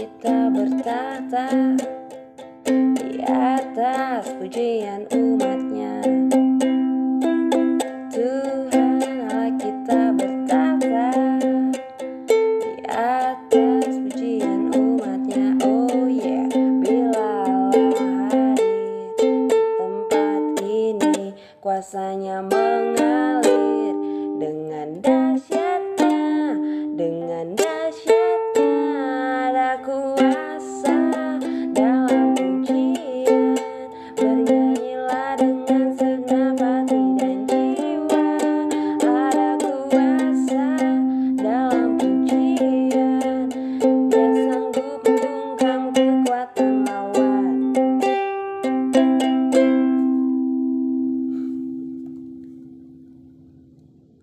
kita bertata Di atas pujian umatnya. Tuhan Allah kita bertata Di atas pujian umatnya. Oh yeah Bila hadir di tempat ini Kuasanya mengalir.